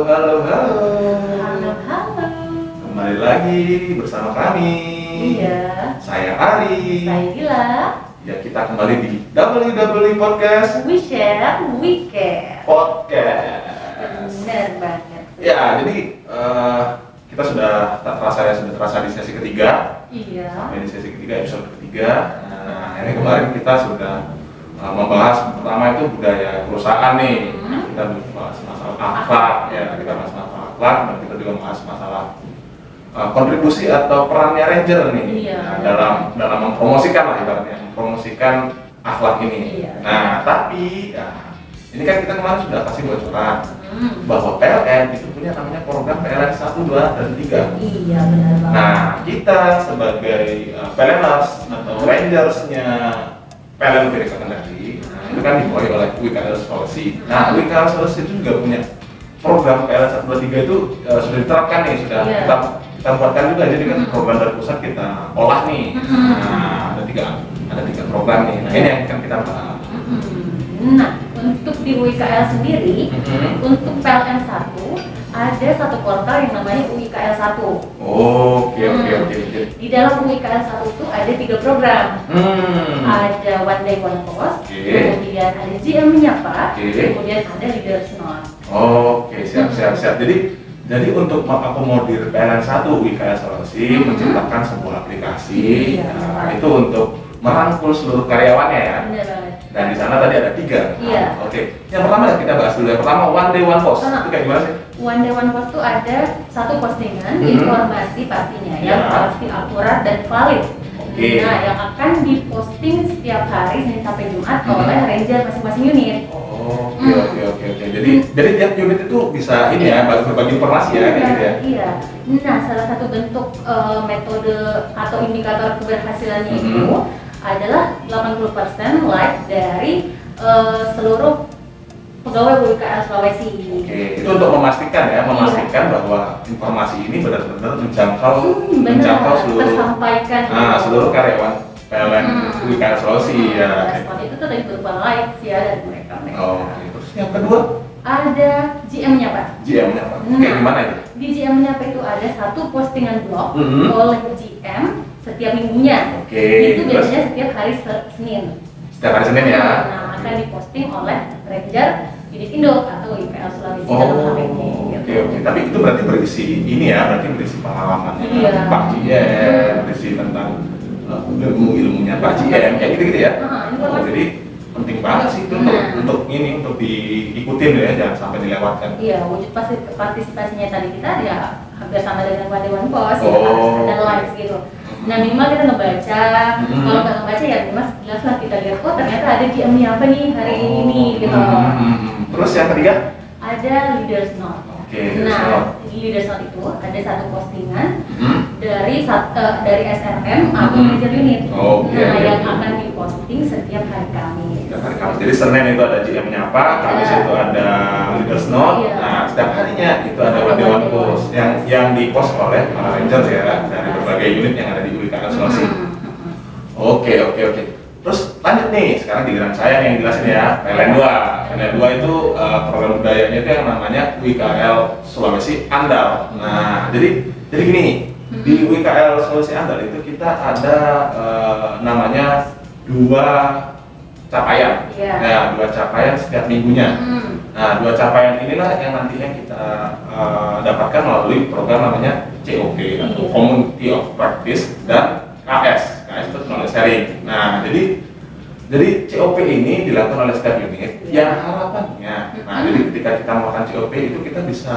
Halo, halo, halo. Halo, halo. Kembali lagi bersama kami. Iya. Saya Ari. Saya Gila. Ya, kita kembali di WWE Podcast We share, we care. Podcast. Benar banget. Ya, jadi eh, kita sudah tak terasa ya sudah terasa di sesi ketiga. Iya. Sampai di sesi ketiga episode ketiga. Nah, ini kemarin kita sudah eh, membahas pertama itu budaya perusahaan nih. Hmm. Kita membahas akhlak ya, kita bahas masalah akhlak dan kita juga membahas masalah eh, kontribusi atau perannya ranger nih Iya. nah, dalam dalam mempromosikan lah ibaratnya mempromosikan akhlak ini. Iya. Nah, tapi ya, ini kan kita kemarin sudah kasih bocoran Hmm. bahwa PLN itu punya namanya program PLN 1, 2, dan 3. Iya, benar banget. Nah, kita sebagai uh, PLNers atau Rangersnya PLN Utara Kendari, itu kan dibawahi oleh WKL Sulawesi. Nah, WKL Sulawesi itu juga punya program PLN 1, 2, 3 itu uh, sudah diterapkan nih, sudah Iya. kita, kita buatkan juga. Jadi kan program dari pusat kita olah nih. Mhm. Nah, ada tiga, ada tiga program nih. Nah, ini yang akan kita bahas. Hmm. Nah, untuk di UIKL sendiri, Mhm. untuk PLN 1 ada satu portal yang namanya UIKL 1. Oke, oke, Hmm. oke, oke. Di dalam UIKL 1 itu ada tiga program. Hmm. Ada One Day One Post, kemudian ada GM Menyapa, Oke. kemudian ada Leaders Note. Oke, siap, siap, siap. Jadi, jadi untuk mengakomodir PLN 1 WKS Sulawesi Mhm. menciptakan sebuah aplikasi. Iya. Nah, itu untuk merangkul seluruh karyawannya ya. Benar. Dan di sana tadi ada tiga. Iya. Oke. Yang pertama ya kita bahas dulu. Yang pertama One Day One Post. Ah. Itu kayak gimana sih? One Day One Post itu ada satu postingan Mhm. informasi pastinya yang Ya. pasti akurat dan valid. Oke. Nah, yang akan diposting setiap hari Senin sampai Jumat Mhm. oleh ranger masing-masing unit. Oh, Oke, Hmm. oke, oke, oke. Jadi, jadi tiap unit itu bisa ini ya, bagi- berbagi informasi ya, kayak gitu ya. Iya. Nah, salah satu bentuk eh, metode atau indikator keberhasilannya Mhm. itu adalah 80% like dari eh, seluruh pegawai WKL Sulawesi. Oke, itu untuk memastikan ya, memastikan bahwa informasi ini benar-benar menjangkau, Hmm, benar, menjangkau seluruh tersampaikan. Nah, seluruh karyawan PLN Hmm. WKL Sulawesi ya. Respon itu tuh dari berupa like ya dari mereka mereka. Oh, Oke, terus yang kedua Ada GM-nya pak. GM-nya apa? Nah. Kayak gimana itu? Di GM-nya apa itu ada satu postingan blog Mhm. oleh GM setiap minggunya. Oke, Itu terus biasanya setiap hari Se- Senin. setiap hari Senin ya. Nah, akan diposting oleh Ranger Didik Indo atau IPL Sulawesi Oh, dalam hal ini. oke gitu. oke. Tapi itu berarti berisi ini ya, berarti berisi pengalamannya Iya. Pak GM, berisi tentang uh, ilmu-ilmunya Pak GM, kayak gitu-gitu ya. Ah, Oh, jadi penting banget sih itu untuk, Nah. untuk ini untuk diikutin ya, jangan sampai dilewatkan. Iya, wujud pasti partisipasinya tadi kita ya hampir sama dengan One Day One Post, Oh. gitu, harus ada likes gitu. Nah minimal kita ngebaca, Mhm. kalau nggak ngebaca ya jelas jelas lah kita lihat oh ternyata ada GM-nya apa nih hari Oh, ini gitu. hmm, hmm, hmm. Terus yang ketiga? Ada leaders note. Oke, leaders nah di leaders note itu ada satu postingan Hmm. dari eh, dari SRM atau Mhm. manager unit. Oke, nah oke, yang akan setiap hari Kamis. Setiap hari Kamis. Jadi Senin itu ada GM-nya apa, Kamis Iya. itu ada leaders note. Iya. Nah, setiap harinya itu ada one day post yang yang di post oleh para rangers ya dari berbagai unit yang ada di UIKL Sulawesi. Mhm, mhm. Oke, oke, oke. Terus lanjut nih, sekarang giliran saya yang jelasin ya. PLN 2. PLN 2 itu uh, program budayanya itu yang namanya WKL Sulawesi Andal. Nah, jadi jadi gini, di WKL Sulawesi Andal itu kita ada uh, namanya dua capaian. Iya. Nah, dua capaian setiap minggunya. Mhm. Nah, dua capaian inilah yang nantinya kita uh, dapatkan melalui program namanya COP atau Iya. Community of Practice dan KS. KS itu knowledge sharing. Nah, jadi jadi COP ini dilakukan oleh setiap unit Iya. yang harapannya. Nah, Mhm. jadi ketika kita melakukan COP itu kita bisa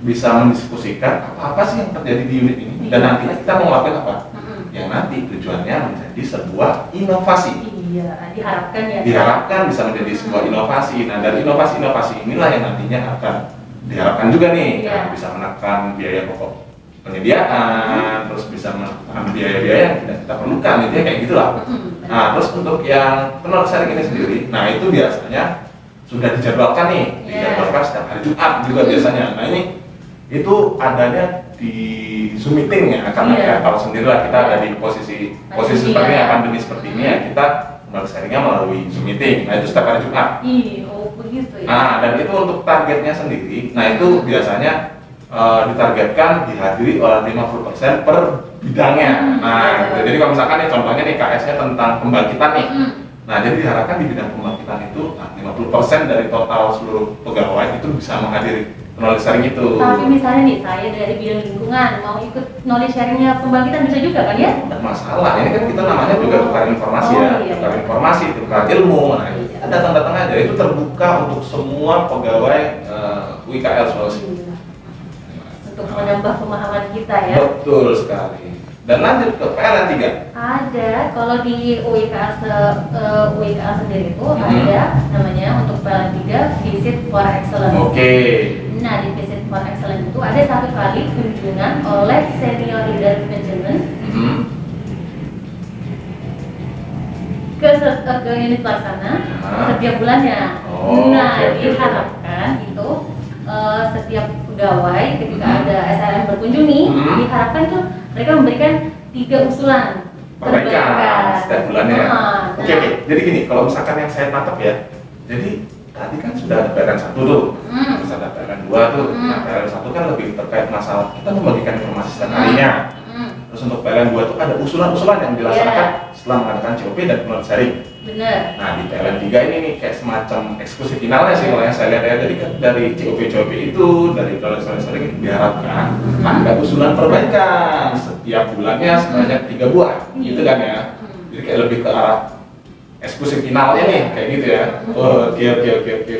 bisa mendiskusikan apa-apa sih yang terjadi di unit ini dan Iya. nantinya kita mau ngelakuin apa? Mhm. Yang nanti tujuannya menjadi sebuah inovasi Iya, diharapkan ya. diharapkan bisa menjadi sebuah inovasi. Nah, dari inovasi-inovasi inilah yang nantinya akan diharapkan juga nih, Iya. nah, bisa menekan biaya pokok penyediaan, terus bisa menekan biaya-biaya yang tidak kita perlukan, gitu ya kayak gitulah. Benar. Nah, terus untuk yang penol sharing ini sendiri, nah itu biasanya sudah dijadwalkan nih, Iya. dijadwalkan setiap hari Jumat juga biasanya. Nah ini itu adanya di Zoom meeting ya, karena Iya. ya tahu sendiri lah kita Iya. ada di posisi posisi Pandemi seperti ini ya. ya, pandemi seperti ini ya, kita sharingnya melalui Zoom meeting. Nah itu setiap hari Jumat. Ih, oh begitu ya. Nah, dan itu untuk targetnya sendiri. Nah, itu biasanya eh, ditargetkan dihadiri oleh 50% per bidangnya. Hmm, Nah, gitu. jadi kalau misalkan nih contohnya nih KS-nya tentang pembangkitan nih. Hmm. Nah, jadi diharapkan di bidang pembangkitan itu nah, 50% dari total seluruh pegawai itu bisa menghadiri knowledge sharing itu. Tapi misalnya nih saya dari bidang lingkungan mau ikut knowledge sharingnya pembangkitan bisa juga kan ya? Tidak masalah, ini kan kita namanya juga tukar informasi Oh, ya, iya. tukar informasi, tukar ilmu. Nah, ya datang-datang aja itu terbuka untuk semua pegawai eh, UIKL Sulawesi. Iya. Untuk menambah pemahaman kita ya. Betul sekali. Dan lanjut ke PLN 3. Ada, kalau di UIKL se, UIKL sendiri itu Hmm. ada namanya untuk PLN 3 Visit for Excellence. Oke. Nah, di Visit for Excellence itu ada satu kali kunjungan oleh senior leader management Mhm. ke, eh, ke unit pelaksana setiap bulannya. Oh, nah, oke. diharapkan itu eh, setiap pegawai ketika Hmm. ada SLM berkunjung nih, Hmm. diharapkan tuh mereka memberikan tiga usulan Perbaikan setiap bulannya. ya. Ah, Oke, oke. Jadi gini, kalau misalkan yang saya tangkap ya, jadi tadi kan sudah ada PLN 1 tuh, Hmm. terus ada 2 tuh. Hmm. Nah, PLN 1 kan lebih terkait masalah kita membagikan informasi setiap harinya. Hmm, Terus untuk PLN 2 itu ada usulan-usulan yang dilaksanakan Iya. setelah mengadakan COP dan knowledge sharing. bener. Nah di PLN 3 ini nih kayak semacam eksklusif finalnya sih kalau yang saya lihat ya dari dari COP COP itu dari knowledge sharing diharapkan Hmm. ada usulan perbaikan setiap bulannya sebanyak tiga buah gitu kan ya. Hmm. Jadi kayak lebih ke arah eksklusif finalnya nih kayak gitu ya. Hmm. Oh, oke oke oke oke.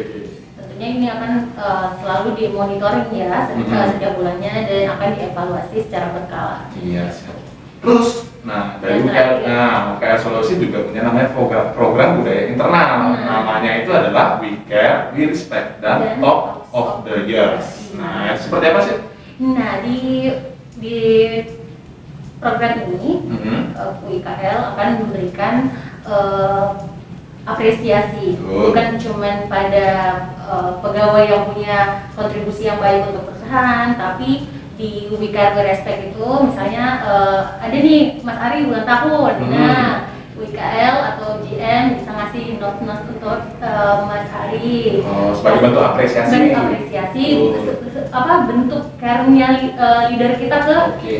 Tentunya ini akan eh, selalu dimonitoring ya setiap, Mhm. setiap bulannya dan akan dievaluasi secara berkala. Iya siap. Terus, nah dari terakhir. nah UKL Solusi juga punya namanya program program budaya internal. Hmm. Namanya itu adalah We Care, We Respect dan Dan Talk of the Years. Nah, seperti apa sih? Nah di di program ini Mhm. eh, UIKL akan memberikan eh, apresiasi Betul. bukan cuman pada eh, pegawai yang punya kontribusi yang baik untuk perusahaan tapi di UIKL Respect itu misalnya eh, ada nih Mas Ari ulang tahun Hmm. nah UIKL atau GM bisa ngasih note-note untuk eh, Mas Ari Oh, sebagai bentuk apresiasi. bentuk apresiasi se- apa bentuk li- eh, leader kita ke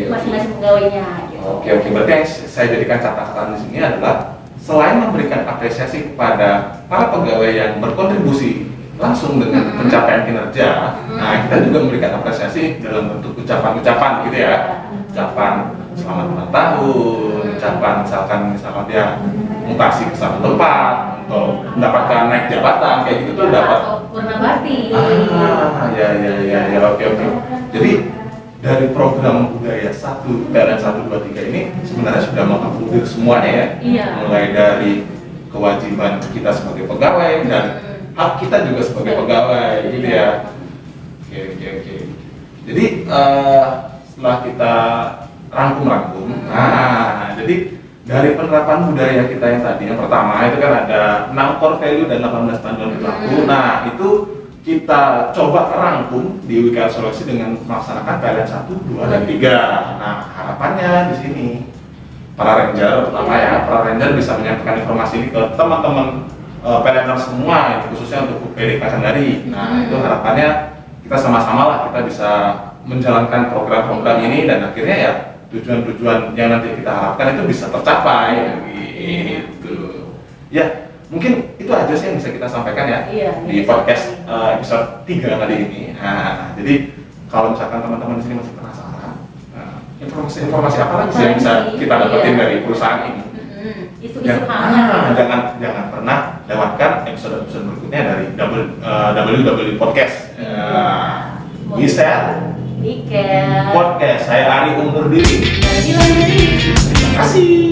masing-masing pegawainya gitu. Oke oke, berarti yang saya jadikan catatan di sini adalah selain memberikan apresiasi kepada para pegawai yang berkontribusi langsung dengan Mhm. pencapaian kinerja, Mhm. nah kita juga memberikan apresiasi dalam bentuk ucapan-ucapan gitu ya, ucapan selamat ulang tahun, ucapan misalkan misalkan dia mutasi ke satu tempat atau mendapatkan naik jabatan kayak gitu tuh dapat purna bakti Ah, ya ya ya ya oke oke. Jadi dari program budaya satu PLN satu dua tiga ini sebenarnya sudah mengakomodir semuanya ya. Iya. Mulai dari kewajiban kita sebagai pegawai dan Hmm. Hak kita juga sebagai pegawai gitu ya. Oke oke oke. Jadi eh, setelah kita rangkum-rangkum, nah jadi dari penerapan budaya kita yang tadi yang pertama itu kan ada 6 core value dan 18 panduan perilaku. Hmm. Nah itu kita coba rangkum di WKL Solusi dengan melaksanakan PLN 1, 2, dan 3. Nah harapannya di sini para ranger pertama ya, para ranger bisa menyampaikan informasi ini ke teman-teman uh, PLN semua, ini khususnya untuk PD Kasandari. Nah Hmm. itu harapannya kita sama-sama lah kita bisa menjalankan program-program ini dan akhirnya ya tujuan-tujuan yang nanti kita harapkan itu bisa tercapai gitu. Ya, mungkin itu aja sih yang bisa kita sampaikan ya Iya, di podcast uh, episode 3 kali ini. Nah, jadi kalau misalkan teman-teman di sini masih penasaran, nah, informasi-informasi apa lagi sih yang bisa kita dapetin Iya. dari perusahaan ini? Isu-isu Jangan, ah, jangan jangan pernah lewatkan episode-episode berikutnya dari W uh, WW Podcast. Uh, Weekend Podcast. Saya Ari undur diri. Terima kasih.